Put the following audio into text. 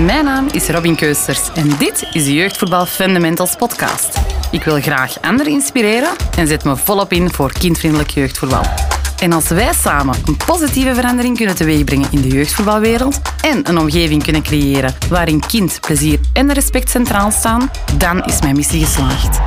Mijn naam is Robin Keusters en dit is de Jeugdvoetbal Fundamentals podcast. Ik wil graag anderen inspireren en zet me volop in voor kindvriendelijk jeugdvoetbal. En als wij samen een positieve verandering kunnen teweegbrengen in de jeugdvoetbalwereld en een omgeving kunnen creëren waarin kind, plezier en respect centraal staan, dan is mijn missie geslaagd.